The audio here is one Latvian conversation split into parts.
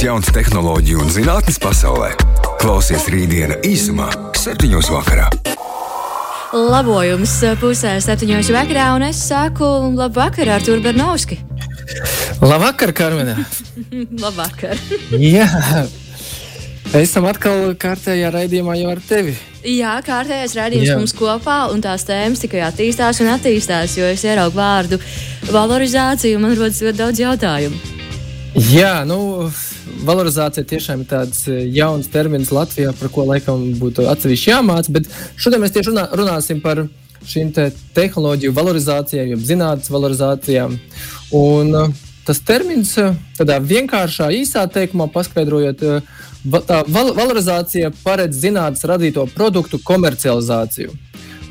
kas jauns tehnoloģiju un zinātnes pasaulē. Klausies rītdiena īsumā, 7. vakarā. Labojums pusē septiņos vakarā, un es saku labu vakaru ar Turu Bernovski. Labvakar, Karmenē! Labvakar! Jā, esam atkal kārtējā raidījumā jau ar tevi. Jā, kārtējais raidījums Jā. mums kopā, un tās tēmas tikai attīstās un attīstās, jo es ieraugu vārdu valorizāciju, un man rodas ļoti daudz jautājumu. Jā, nu, valorizācija tiešām ir tāds eh, jauns termins Latvijā, par ko laikam būtu atsevišķi jāmācās. Bet šodien mēs tieši runā, runāsim par šīm te tehnoloģiju valorizācijām, jeb zinātnes valorizācijām. Un eh, tas termins eh, tādā vienkāršā, īsā teikumā paskaidrojot, tā val valorizācija paredz zinātnes radīto produktu komercializāciju.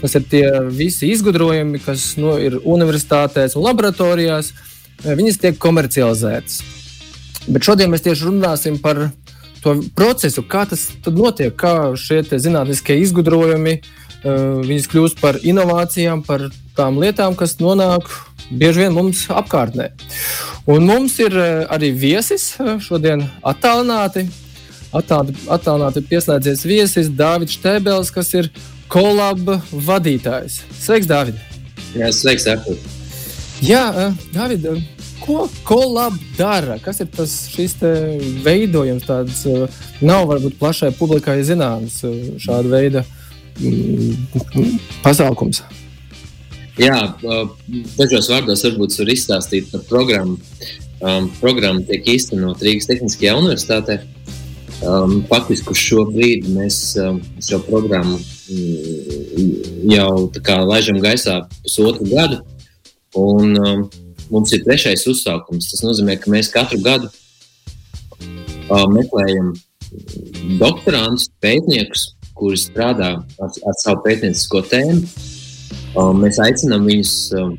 Tas ir tie visi izgudrojumi, kas nu, ir universitātēs un laboratorijās. Viņas tiek komercializētas. Bet šodien mēs tieši runāsim par to procesu, kā tas notiek, kā šie zinātniskie izgudrojumi uh, kļūst par inovācijām, par tām lietām, kas nonāk bieži vien mums apkārtnē. Un mums ir uh, arī viesis uh, šodien attālināti. Attālināti, pieslēdzies viesis Dārvids Štēbels, kas ir kolab vadītājs. Sveiks, Dārvid! Jā, sveiks, Artur. Jā, Dārvid, ko kolab dara? Kas ir tas veidojums? Tāds uh, nav varbūt plašai publikai zināms uh, šāda veida mm, pasākums. Jā, dažos vārdos varbūt var izstāstīt par programmu. Um, programma tiek īstenot Rīgas Tehniskajā universitātē. Um, faktiski uz šo brīdi mēs um, šo programmu mm, jau laižam gaisā pusotru gadu. Un, um, mums ir trešais uzsākums. Tas nozīmē, ka mēs katru gadu uh, meklējam doktorantus, pētniekus, kuri strādā ar, ar savu pētniecisko tēmu. Uh, mēs aicinām viņus uh,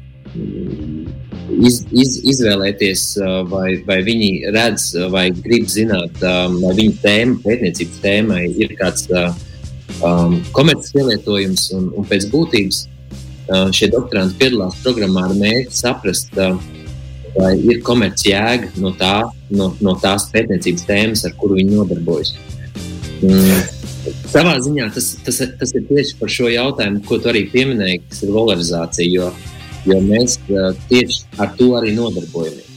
iz, iz, izvēlēties, uh, vai, vai viņi redz, vai grib zināt, um, vai viņu tēma, pētniecības tēmai ir kāds um, komerces pielietojums un, un pēc būtības šie doktoranti piedalās programmā ar mērķi saprast, vai ir komerciāla jēga no, tā, no, no tās pētniecības tēmas, ar kuru viņi nodarbojas. Mm. Savā ziņā tas, tas, tas ir tieši par šo jautājumu, ko tu arī pieminēji, kas ir valorizācija, jo, jo mēs uh, tieši ar to arī nodarbojamies.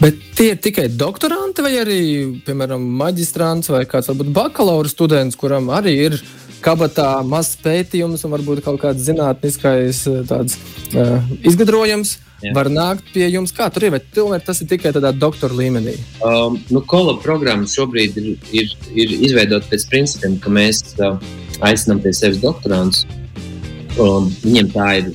Bet tie ir tikai doktoranti, vai arī, piemēram, maģistrants vai kāds varbūt bakalaura students, kuram arī ir kabatā mazs pētījums un varbūt kaut kāds zinātniskais uh, tāds, uh, izgudrojums. Jā. Var nākt pie jums, kā tur ir, vai tomēr tas ir tikai tādā doktora līmenī? Um, nu, Kola programma šobrīd ir, ir, ir izveidota pēc principiem, ka mēs uh, aicinām pie sevis doktorantus. Un Viņiem tā ir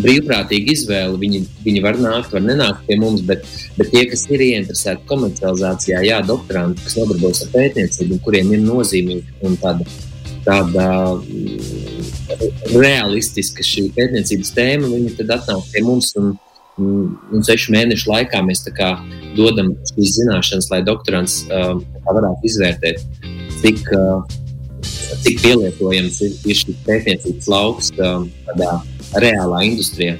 brīvprātīga izvēle. Viņi, viņi var nākt, var nenākt pie mums, bet, bet tie, kas ir ieinteresēti komercializācijā, jā, doktoranti, kas nodarbojas ar pētniecību, kuriem ir nozīmīga un tāda, tāda mm, realistiska šī pētniecības tēma, viņi tad atnāk pie mums. Un, un, sešu mēnešu laikā mēs dodam šīs zināšanas, lai doktorants uh, varētu izvērtēt, cik, uh, cik pielietojams ir, ir šis pētniecības lauks uh, tādā reālā industrijā.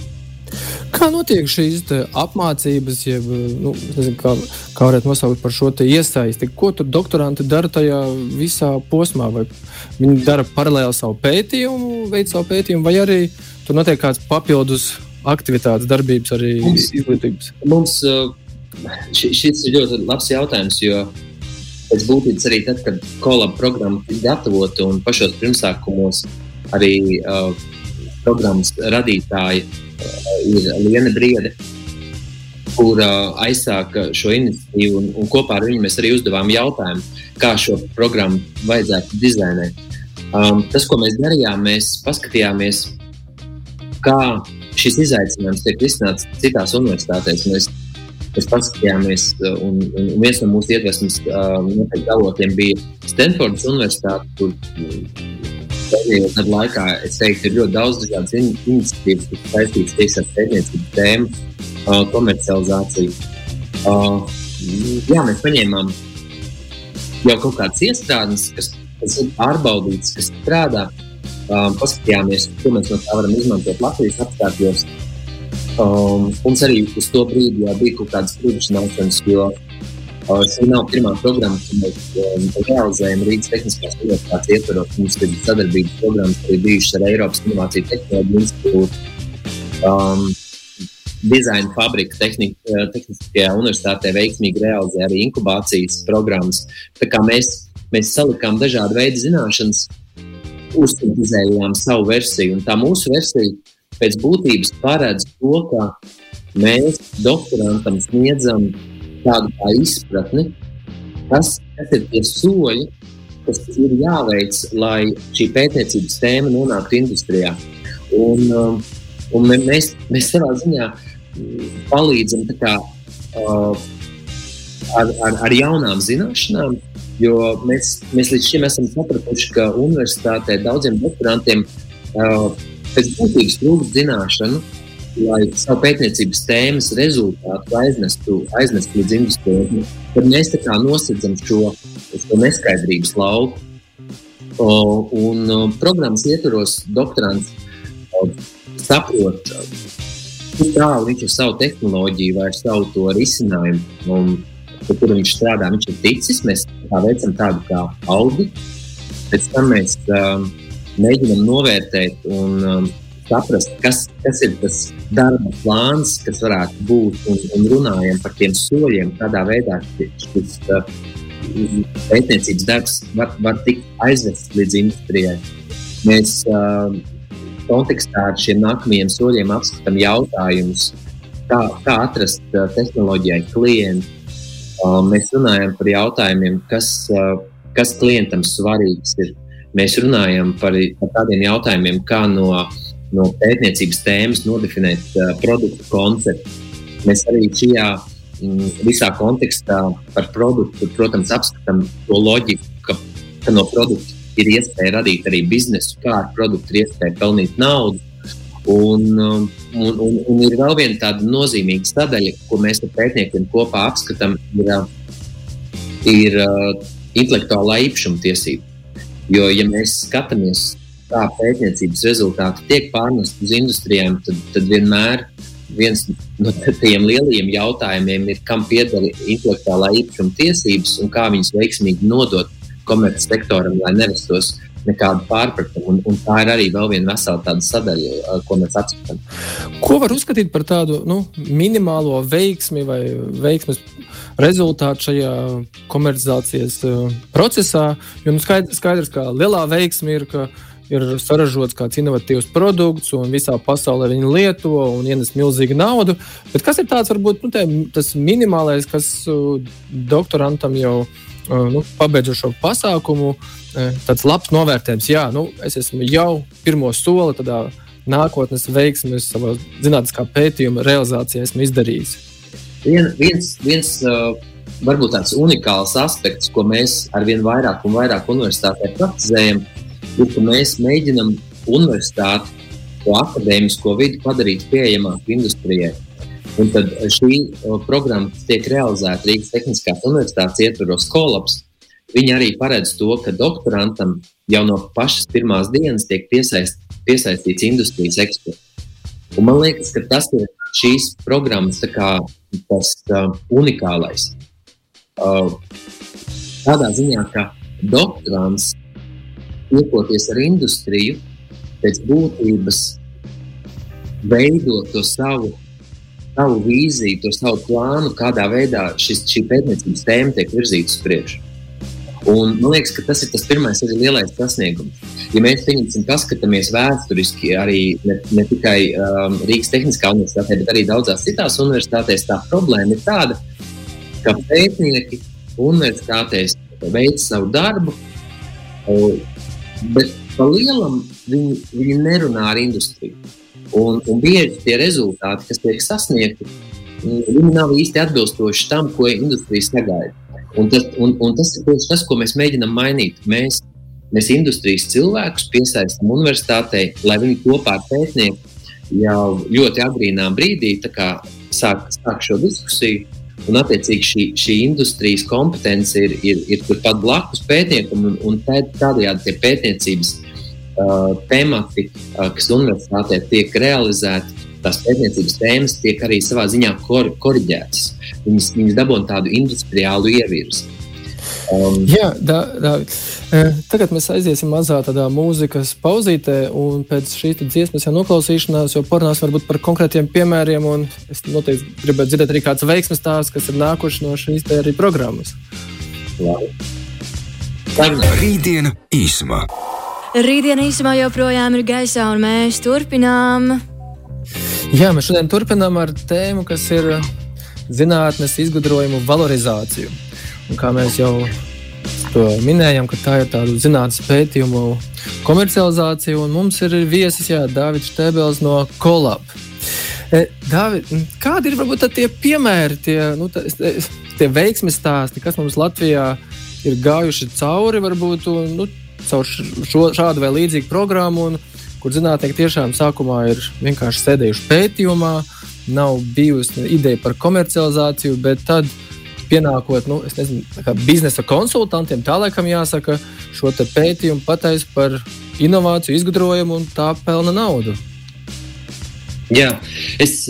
Kā notiek šīs apmācības, jeb, nu, nezinu, kā, kā varētu nosaukt par šo iesaisti? Ko tur doktoranti dara tajā visā posmā? Vai viņi dara paralēli savu pētījumu, veic savu pētījumu, vai arī tur notiek kāds papildus aktivitātes, darbības, arī Mums- izglītības? Mums uh, ši- šis ir ļoti labs jautājums, jo pēc būtības arī tad, kad kolab programma tika gatavota un pašos pirmsākumos arī uh, programmas radītāji uh, ir Liena Briede, kur uh, aizsāka šo iniciatīvu, un, un kopā ar viņu mēs arī uzdevām jautājumu, kā šo programmu vajadzētu dizainēt. Um, tas, ko mēs darījām, mēs paskatījāmies, kā šis izaicinājums tiek risināts citās universitātēs. Mēs, mēs paskatījāmies, uh, un, un viens no mūsu iedvesmas noteikti avotiem bija Stanfordas Universitāte, kur gadu laikā es teiktu, ir ļoti daudz dažādas in iniciatīvas, kas saistītas tieši ar pētniecības tēmu, uh, komercializāciju. Uh, jā, mēs paņēmām jau kaut kādas iestrādes, kas, kas ir pārbaudītas, kas strādā. Um, paskatījāmies, ko mēs no tā varam izmantot Latvijas apstākļos. Um, mums arī uz to brīdi bija kaut kādas priekšzināšanas, jo Šī nav pirmā programma, ko mēs realizējam Rīgas Tehniskās universitātes ietvaros. Mums ir sadarbības programmas arī bijušas ar Eiropas Innovāciju tehnoloģiju institūtu. Um, Dizaina fabrika tehnik, Tehniskajā universitātē veiksmīgi realizē arī inkubācijas programmas. Tā kā mēs, mēs salikām dažādu veidu zināšanas, uzsintēzējām savu versiju. Un tā mūsu versija pēc būtības paredz to, ka mēs doktorantam sniedzam tādu kā izpratni, kas, kas ir tie soļi, kas ir jāveic, lai šī pētniecības tēma nonāktu industrijā. Un, um, un mēs, mēs savā ziņā mm, palīdzam kā, uh, ar, ar, ar jaunām zināšanām, jo mēs, mēs līdz šim esam sapratuši, ka universitātē daudziem doktorantiem uh, pēc būtības trūkst zināšanu, lai savu pētniecības tēmas rezultātu aiznestu, aiznestu līdz industrijai, tad mēs tā kā nosacām šo, šo neskaidrības lauku. O, un o, programmas ietvaros doktorants o, saprot, cik tālu viņš ar savu tehnoloģiju vai savu to risinājumu, un, kur viņš strādā, viņš ir ticis. Mēs tā veicam tādu kā auditu. Pēc tam mēs um, mēģinām novērtēt un um, saprast, kas, kas ir tas darba plāns, kas varētu būt, un, un runājam par tiem soļiem, kādā veidā šis uh, pētniecības darbs var, var tikt aizvests līdz industrijai. Mēs uh, kontekstā ar šiem nākamajiem soļiem apskatām jautājumus, kā, kā atrast uh, tehnoloģijai klientu. Uh, mēs runājam par jautājumiem, kas, uh, kas klientam svarīgs ir. Mēs runājam par, par tādiem jautājumiem, kā no uh, no pētniecības tēmas nodefinēt uh, produktu konceptu. Mēs arī šajā mm, visā kontekstā par produktu, protams, apskatām to loģiku, ka, ka no produkta ir iespēja radīt arī biznesu, kā ar produktu ir iespēja pelnīt naudu. Un, um, un, un, un ir vēl viena tāda nozīmīga sadaļa, ko mēs ar pētniekiem kopā apskatām, ir, ir uh, intelektuālā īpašuma tiesība. Jo, ja mēs skatāmies kā pētniecības rezultāti tiek pārnesti uz industrijām, tad, tad vienmēr viens no tiem lielajiem jautājumiem ir, kam pieder intelektuālā īpašuma tiesības un kā viņas veiksmīgi nodot komercsektoram, lai nerastos nekādu pārpratumu. Un, un tā ir arī vēl viena vesela tāda sadaļa, ko mēs apskatām. Ko var uzskatīt par tādu nu, minimālo veiksmi vai veiksmes rezultātu šajā komercializācijas uh, procesā? Jo nu, skaidrs, skaidrs, ka lielā veiksme ir, ka ir saražots kāds inovatīvs produkts, un visā pasaulē viņi lieto un ienes milzīgu naudu. Bet kas ir tāds, varbūt, nu, te, tas minimālais, kas doktorantam jau nu, pabeidza šo pasākumu, uh, tāds labs novērtējums. Jā, nu, es esmu jau pirmo soli tādā nākotnes veiksmes, savā zinātniskā pētījuma realizācijā esmu izdarījis. Vien, viens, viens uh, varbūt tāds unikāls aspekts, ko mēs ar vien vairāk un vairāk universitātē praktizējam, ir, ka mēs mēģinām universitāti, to akadēmisko vidi padarīt pieejamāku industrijai. Un tad šī programma, kas tiek realizēta Rīgas Tehniskās Universitātes ietvaros kolaps, viņi arī paredz to, ka doktorantam jau no pašas pirmās dienas tiek piesaist, piesaistīts industrijas eksperts. Un man liekas, ka tas ir šīs programmas kā, tas uh, unikālais. Uh, tādā ziņā, ka doktorants tiekoties ar industriju, pēc būtības veidot to savu, savu vīziju, to savu plānu, kādā veidā šis, šī pētniecības tēma tiek virzīta uz priekšu. Un, man liekas, ka tas ir tas pirmais arī lielais sasniegums. Ja mēs paskatāmies vēsturiski, arī ne, ne tikai um, Rīgas Tehniskā universitātē, bet arī daudzās citās universitātēs, tā problēma ir tāda, ka pētnieki universitātēs veic savu darbu, Bet pa lielam viņi, viņi nerunā ar industriju. Un, un bieži tie rezultāti, kas tiek sasniegti, viņi nav īsti atbilstoši tam, ko industrija sagaida. Un tas, un, un tas ir tas, ko mēs mēģinām mainīt. Mēs, mēs industrijas cilvēkus piesaistām universitātei, lai viņi kopā ar pētnieku jau ļoti agrīnā brīdī sāk, sāk šo diskusiju Un, attiecīgi, šī, šī industrijas kompetence ir, ir, ir turpat blakus pētniekam, un, un tādējādi tie pētniecības uh, temati, uh, kas universitātē tiek realizēti, tās pētniecības tēmas tiek arī savā ziņā kor, korģētas. Viņas, viņas dabūna tādu industriālu ievirzi. Um, Jā, da, da, tagad mēs aiziesim mazā tādā mūzikas pauzītē, un pēc šīs dziesmas jau noklausīšanās, jau parunāsim varbūt par konkrētiem piemēriem, un es noteikti gribētu dzirdēt arī kāds veiksmes stāsts, kas ir nākuši no šīs arī programmas. Rītdiena īsumā. Rītdiena īsumā joprojām ir gaisā, un mēs turpinām. Jā, mēs šodien turpinām ar tēmu, kas ir zinātnes izgudrojumu valorizāciju. Kā mēs jau minējām, tā ir tāda zinātnīs pētījumu komercializācija, un mums ir viesis Dārvids Štēbels no Kolab. E, Dāvid, kādi ir varbūt tie piemēri, tie, nu, tā, tie veiksmes stāsti, kas mums Latvijā ir gājuši cauri, varbūt nu, caur šo, šādu vai līdzīgu programmu, un, kur zinātnieki tiešām sākumā ir vienkārši sēdējuši pētījumā, nav bijusi ideja par komercializāciju, bet tad pienākot nu, nezinu, biznesa konsultantiem, tā laikam jāsaka, šo pētījumu pateikt par inovāciju, izgudrojumu un tā pelna naudu. Jā, es,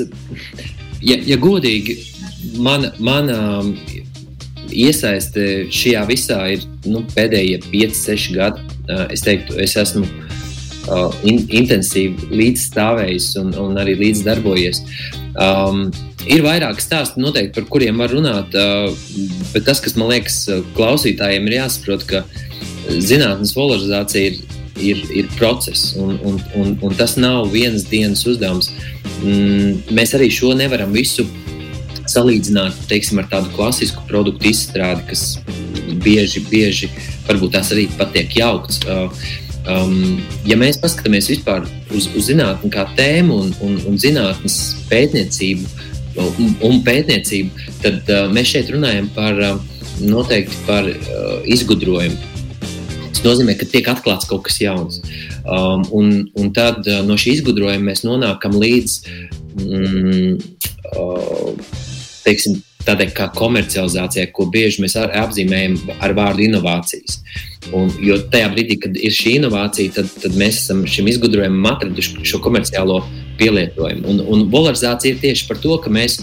ja, ja godīgi, mana, mana iesaiste šajā visā ir nu, pēdējie 5, 6 gadi. Es teiktu, es esmu in, intensīvi līdzstāvējis un, un arī līdzdarbojies. Um, ir vairāki stāsti, noteikti, par kuriem var runāt, uh, bet tas, kas man liekas, klausītājiem ir jāsaprot, ka zinātnīs polarizācija ir, ir, ir process, un, un, un, un tas nav vienas dienas uzdevums. Mm, mēs arī šo nevaram visu salīdzināt teiksim, ar tādu klasisku produktu izstrādi, kas bieži, bieži varbūt tās arī patiek jaukts. Uh, um, ja mēs paskatāmies vispār uz, uz zinātnē kā tēmu un, un, un zinātnes pētniecību un, un pētniecību, tad uh, mēs šeit runājam par uh, noteikti par uh, izgudrojumu. Tas nozīmē, ka tiek atklāts kaut kas jauns. Um, un, un tad uh, no šī izgudrojuma mēs nonākam līdz mm, uh, teiksim, tādai kā komercializācijai, ko bieži mēs apzīmējam ar vārdu inovācijas. Un, jo tajā brīdī, kad ir šī inovācija, tad, tad mēs esam šim izgudrojumam atraduši šo komerciālo pielietojumu. Un, un valorizācija ir tieši par to, ka mēs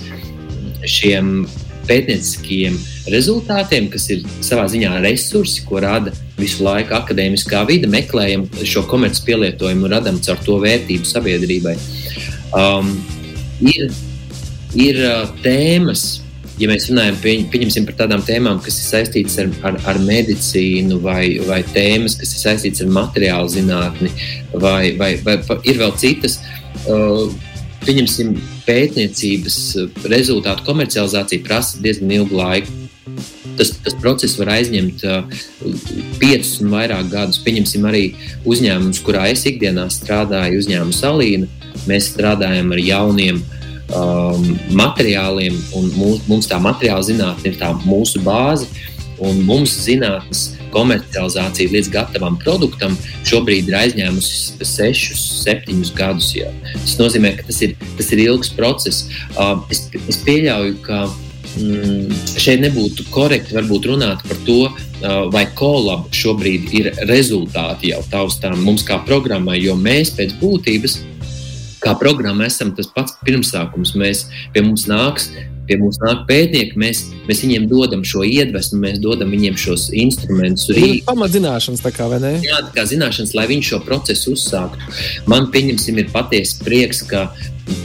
šiem pētnieciskiem rezultātiem, kas ir savā ziņā resursi, ko rada visu laiku akadēmiskā vide, meklējam šo komerciālu pielietojumu un radām caur to vērtību sabiedrībai. Um, ir ir uh, tēmas, ja mēs runājam pieņemsim, par tādām tēmām, kas ir saistītas ar, ar, ar medicīnu, vai, vai tēmas, kas ir saistītas ar materiālu zinātni, vai, vai, vai ir vēl citas. Pieņemsim, pētniecības rezultātu komercializācija prasa diezgan ilgu laiku. Tas, tas process var aizņemt uh, piecus un vairāk gadus. Pieņemsim arī uzņēmumus, kurā es ikdienā strādāju, uzņēmumu salīnu. Mēs strādājam ar jauniem um, materiāliem, un mūs, mums tā materiāla zinātne ir tā mūsu bāze. Mums zinātnīs komercializācija līdz gatavam produktam šobrīd ir aizņēmusi 6, 7 gadus. Jau. Tas nozīmē, ka tas ir, tas ir ilgs process. Uh, es, es pieļauju, ka mm, šeit nebūtu korekti varbūt runāt par to, vai kolab šobrīd ir rezultāti jau taustām mums kā programmai, jo mēs pēc būtības kā programma esam tas pats pirmsākums. Mēs, pie mums nāks, pie mums nāk pētnieki, mēs, mēs viņiem dodam šo iedvesmu, mēs dodam viņiem šos instrumentus. Rīk. Pamatzināšanas tā kā, vai ne? Jā, tā kā zināšanas, lai viņi šo procesu uzsāktu. Man, pieņemsim, ir patiesi prieks, ka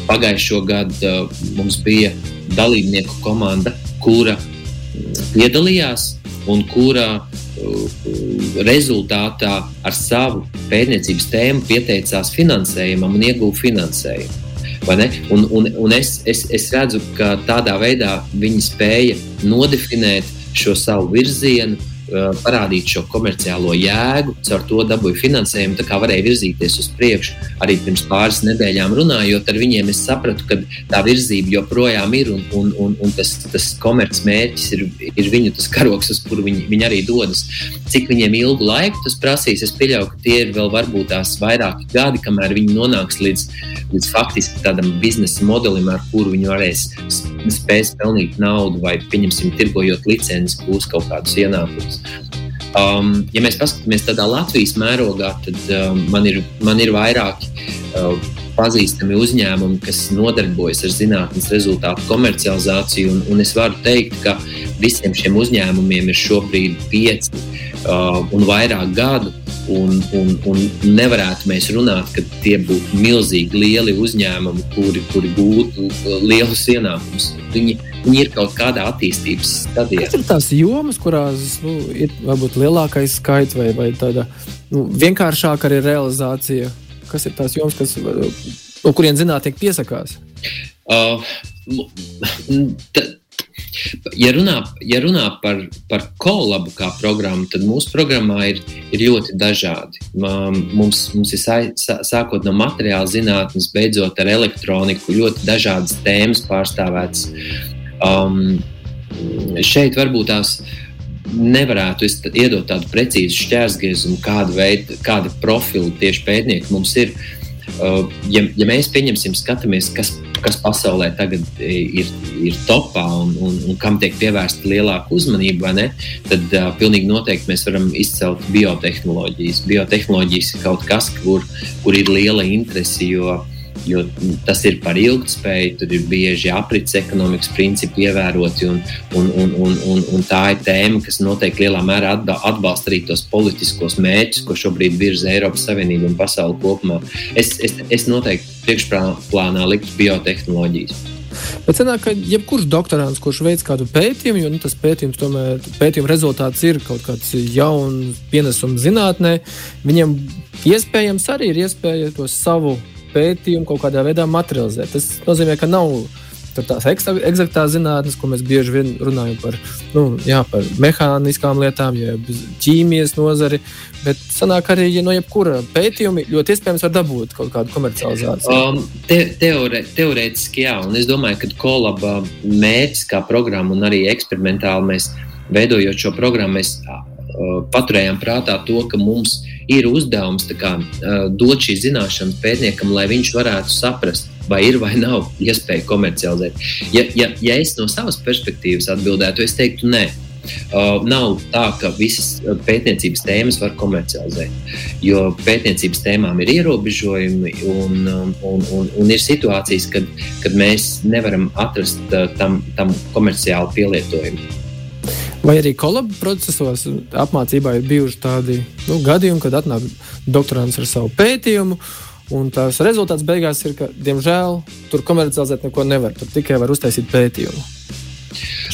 pagājušo gadu uh, mums bija dalībnieku komanda, kura piedalījās un kura rezultātā ar savu pētniecības tēmu pieteicās finansējumam un ieguva finansējumu. Un, un, un es, es, es redzu, ka tādā veidā viņi spēja nodefinēt šo savu virzienu, parādīt šo komerciālo jēgu, caur to dabūju finansējumu, tā kā varēja virzīties uz priekšu. Arī pirms pāris nedēļām runājot ar viņiem, es sapratu, ka tā virzība joprojām ir un, un, un, un tas, tas komercmērķis ir, ir viņu karoks, uz kuru viņi, viņi arī dodas. Cik viņiem ilgu laiku tas prasīs, es pieļauju, ka tie ir vēl varbūt tās vairāki gadi, kamēr viņi nonāks līdz, līdz faktiski tādam biznesa modelim, ar kuru viņi varēs spēs pelnīt naudu vai, pieņemsim, tirgojot licences, būs kaut kādus ienākumus. Um, ja mēs paskatāmies tādā Latvijas mērogā, tad um, man, ir, man ir vairāki uh, pazīstami uzņēmumi, kas nodarbojas ar zinātnīs rezultātu komercializāciju. Un, un es varu teikt, ka visiem šiem uzņēmumiem ir šobrīd pieci uh, un vairāk gadu. Un, un, un nevarētu mēs runāt, ka tie būtu milzīgi lieli uzņēmumi, kuri, kuri gūtu lielus ienākumus. Viņi, viņi ir kaut kādā attīstības stadijā. Kas ir tās jomas, kurās nu, ir varbūt lielākais skaits vai, vai tāda nu, vienkāršāka arī realizācija? Kas ir tās jomas, kas, no kuriem zinātnieki piesakās? Uh, Ja runā, ja runā par, par kolabu kā programmu, tad mūsu programmā ir, ir ļoti dažādi. Mums, mums ir sākot no materiāla zinātnes, beidzot ar elektroniku, ļoti dažādas tēmas pārstāvētas. Um, šeit varbūt tās nevarētu iedot tādu precīzu šķērsgriezumu, kāda veida, kāda profila tieši pētnieki mums ir. Uh, ja, ja mēs pieņemsim, skatāmies, kas kas pasaulē tagad ir, ir topā un, un, un kam tiek pievērsta lielāka uzmanība, tad uh, pilnīgi noteikti mēs varam izcelt biotehnoloģijas. Biotehnoloģijas ir kaut kas, kur, kur ir liela interese, jo jo tas ir par ilgspēju, tur ir bieži aprits ekonomikas principi ievēroti, un, un, un, un, un, un tā ir tēma, kas noteikti lielā mērā atbalsta arī tos politiskos mērķus, ko šobrīd virza Eiropas Savienība un pasauli kopumā. Es, es, es noteikti priekšplānā liktu biotehnoloģijas. Bet sanāk, ka jebkurš doktorants, kurš veic kādu pētījumu, jo nu, tas pētījums, tomēr pētījuma rezultāts ir kaut kāds jauns pienesums zinātnē, viņam iespējams arī ir iespēja to savu pētījumu kaut kādā veidā materializēt. Tas nozīmē, ka nav tās eksaktās zinātnes, ko mēs bieži vien runājam par, nu, jā, par mehāniskām lietām, jeb ķīmijas nozari. Bet sanāk arī, ja no jebkura pētījuma ļoti iespējams var dabūt kaut kādu komercializāciju. Um, te, teore, teorētiski jā, un es domāju, ka kolaba mērķis kā programma un arī eksperimentāli mēs veidojot šo programmu, mēs uh, paturējām prātā to, ka mums ir ir uzdevums kā, uh, dot šīs zināšanas pētniekam, lai viņš varētu saprast, vai ir vai nav iespēja komercializēt. Ja, ja, ja es no savas perspektīvas atbildētu, es teiktu, nē. Uh, nav tā, ka visas pētniecības tēmas var komercializēt. Jo pētniecības tēmām ir ierobežojumi un, un, un, un ir situācijas, kad, kad mēs nevaram atrast tam, tam komerciālu pielietojumu. Vai arī kolabu procesos apmācībā ir bijuši tādi nu, gadījumi, kad atnāk doktorants ar savu pētījumu. Un tās rezultāts beigās ir, ka, diemžēl, tur komercializēt neko nevar. Tur tikai var uztaisīt pētījumu.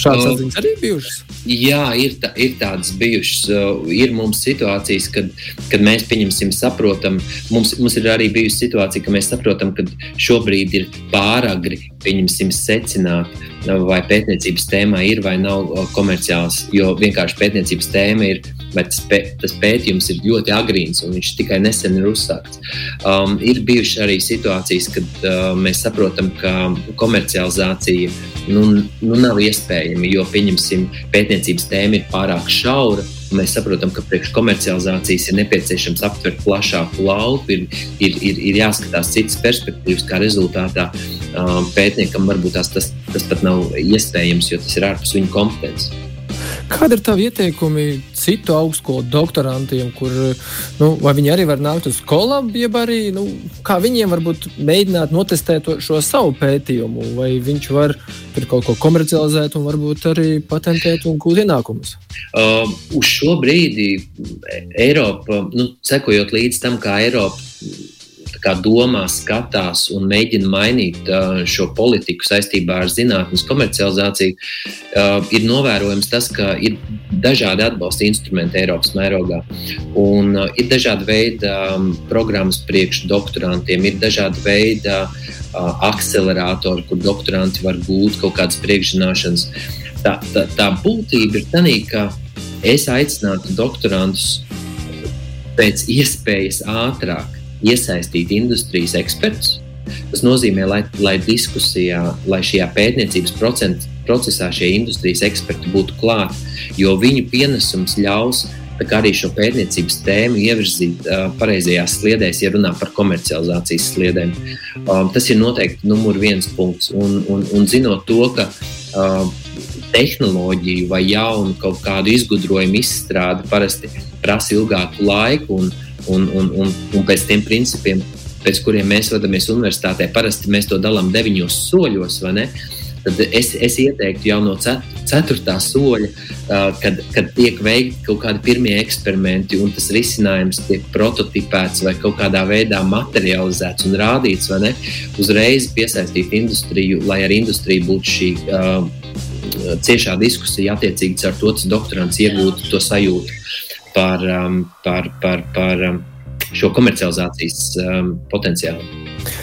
Šādas uh, atziņas arī bijušas. Jā, ir, tā, ir tādas bijušas. Uh, ir mums situācijas, kad, kad mēs pieņemsim, saprotam, mums, mums ir arī bijusi situācija, ka mēs saprotam, ka šobrīd ir pāragri pieņemsim secināt, vai pētniecības tēmā ir vai nav uh, komerciāls. Jo vienkārši pētniecības tēma ir bet tas, pē, tas pētījums ir ļoti agrīns un viņš tikai nesen ir uzsākts. Um, ir bijušas arī situācijas, kad uh, mēs saprotam, ka komercializācija nu, nu nav iespējama, jo pieņemsim, pētniecības tēma ir pārāk šaura. Mēs saprotam, ka priekš komercializācijas ir nepieciešams aptvert plašāku lauku, ir, ir, ir, ir jāskatās citas perspektīvas, kā rezultātā um, pētniekam varbūt tās, tas, tas pat nav iespējams, jo tas ir ārpus viņa kompetences. Kāda ir tava ieteikumi citu augstskolu doktorantiem, kur nu, viņi arī var nākt uz skolu, jeb arī nu, kā viņiem varbūt mēģināt notestēt to, šo savu pētījumu, vai viņš var tur kaut ko komercializēt un varbūt arī patentēt un gūt ienākumus? Uh, uz šo brīdi Eiropa, nu, sekojot līdz tam, kā Eiropa kā domā, skatās un mēģina mainīt šo politiku saistībā ar zinātnes komercializāciju, ir novērojams tas, ka ir dažādi atbalsta instrumenti Eiropas mērogā. Un, ir dažādi veidi programmas priekšdoktorantiem, ir dažādi veidi akceleratori, kur doktoranti var gūt kaut kādas priekšzināšanas. Tā, tā, tā būtība ir tā, ka es aicinātu doktorantus pēc iespējas ātrāk iesaistīt industrijas ekspertus. Tas nozīmē, lai, lai diskusijā, lai šajā pētniecības procent, procesā šie industrijas eksperti būtu klāti, jo viņu pienesums ļaus arī šo pētniecības tēmu ievirzīt uh, pareizajās sliedēs, ja runā par komercializācijas sliedēm. Um, tas ir noteikti numur viens punkts. Un, un, un zinot to, ka uh, tehnoloģiju vai jaunu kaut kādu izgudrojumu izstrāde parasti prasa ilgāku laiku un, un, un, un, un pēc tiem principiem pēc kuriem mēs vadāmies universitātē, parasti mēs to dalām deviņos soļos, vai ne? Tad es, es ieteiktu jau no ceturtā soļa, kad, kad tiek veikti kaut kādi pirmie eksperimenti, un tas risinājums tiek prototipēts vai kaut kādā veidā materializēts un rādīts, vai ne? Uzreiz piesaistīt industriju, lai ar industriju būtu šī uh, ciešā diskusija, attiecīgi ar to, tas doktorants iegūtu to sajūtu par, um, par, par, par um, šo komercializācijas um, potenciālu.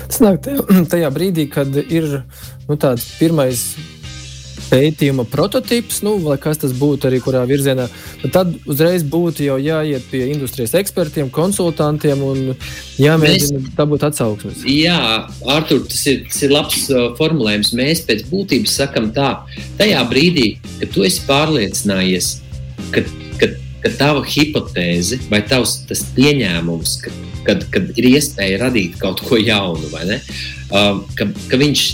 Tas nāk tajā, brīdī, kad ir nu, tāds pirmais pētījuma prototyps, nu, vai kas tas būtu arī kurā virzienā, tad uzreiz būtu jau jāiet pie industrijas ekspertiem, konsultantiem un jāmēģina Mēs... dabūt atsauksmes. Jā, Artur, tas ir, tas ir labs uh, formulējums. Mēs pēc būtības sakam tā, tajā brīdī, kad tu esi pārliecinājies, ka, ka, tava hipotēze vai tavs pieņēmums, ka, kad, kad ir iespēja radīt kaut ko jaunu, vai ne, uh, ka, ka viņš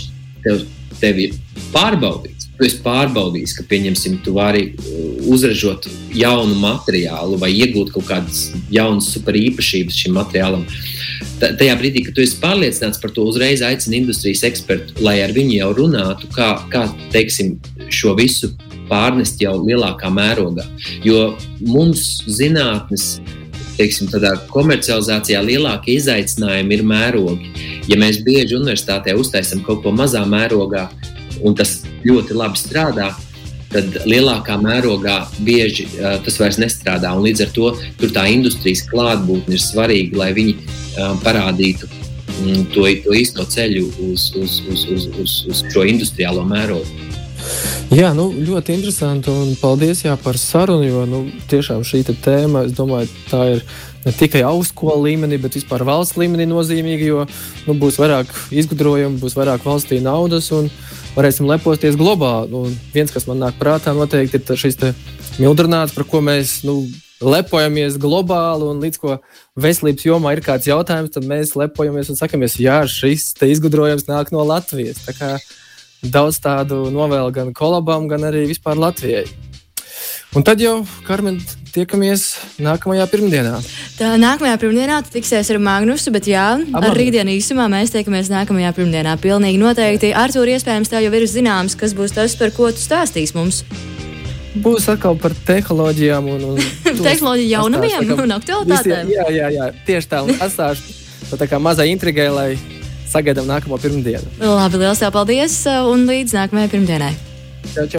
tev, tev ir pārbaudīts. Tu esi pārbaudījis, ka, pieņemsim, tu vari uh, uzražot jaunu materiālu vai iegūt kaut kādas jaunas superīpašības šim materiālam. T tajā brīdī, kad tu esi pārliecināts par to, uzreiz aicini industrijas ekspertu, lai ar viņu jau runātu, kā, kā teiksim, šo visu pārnest jau lielākā mērogā. Jo mums zinātnes teiksim, tādā komercializācijā lielākie izaicinājumi ir mērogi. Ja mēs bieži universitātē uztaisām kaut ko mazā mērogā, un tas ļoti labi strādā, tad lielākā mērogā bieži uh, tas vairs nestrādā. Līdz ar to tā industrijas klātbūtne ir svarīga, lai viņi uh, parādītu um, to, to īsto ceļu uz, uz, uz, uz, uz, uz šo industriālo mērogu. Jā, nu, ļoti interesanti. Un paldies jā, par sarunu. Jo nu, tiešām šī tēma, es domāju, tā ir ne tikai augstskolas līmenī, bet vispār valsts līmenī nozīmīga. Jo nu, būs vairāk izgudrojumu, būs vairāk valstī naudas un varēsim lepoties globāli. Un viens, kas man nāk prātā, noteikti ir šis mildrināts, par ko mēs. Nu, lepojamies globāli, un līdz ko veselības jomā ir kāds jautājums, tad mēs lepojamies un sakamies, jā, šis izgudrojums nāk no Latvijas daudz tādu novēlu gan kolabam, gan arī vispār Latvijai. Un tad jau, Karmen, tiekamies nākamajā pirmdienā. Tā nākamajā pirmdienā tiksies ar Magnusu, bet jā, Amar. ar rītdienu īsumā mēs tiekamies nākamajā pirmdienā. Pilnīgi noteikti. Artur, iespējams, tev jau ir zināms, kas būs tas, par ko tu stāstīsi mums. Būs atkal par tehnoloģijām un, un tehnoloģiju jaunumiem un aktualitātēm. Jā, jā, jā, tieši tā. Un atstāšu tā kā mazai intrigai, lai sagaidām nākamo pirmdienu. Labi, liels paldies un līdz nākamajai pirmdienai. Čau, čau.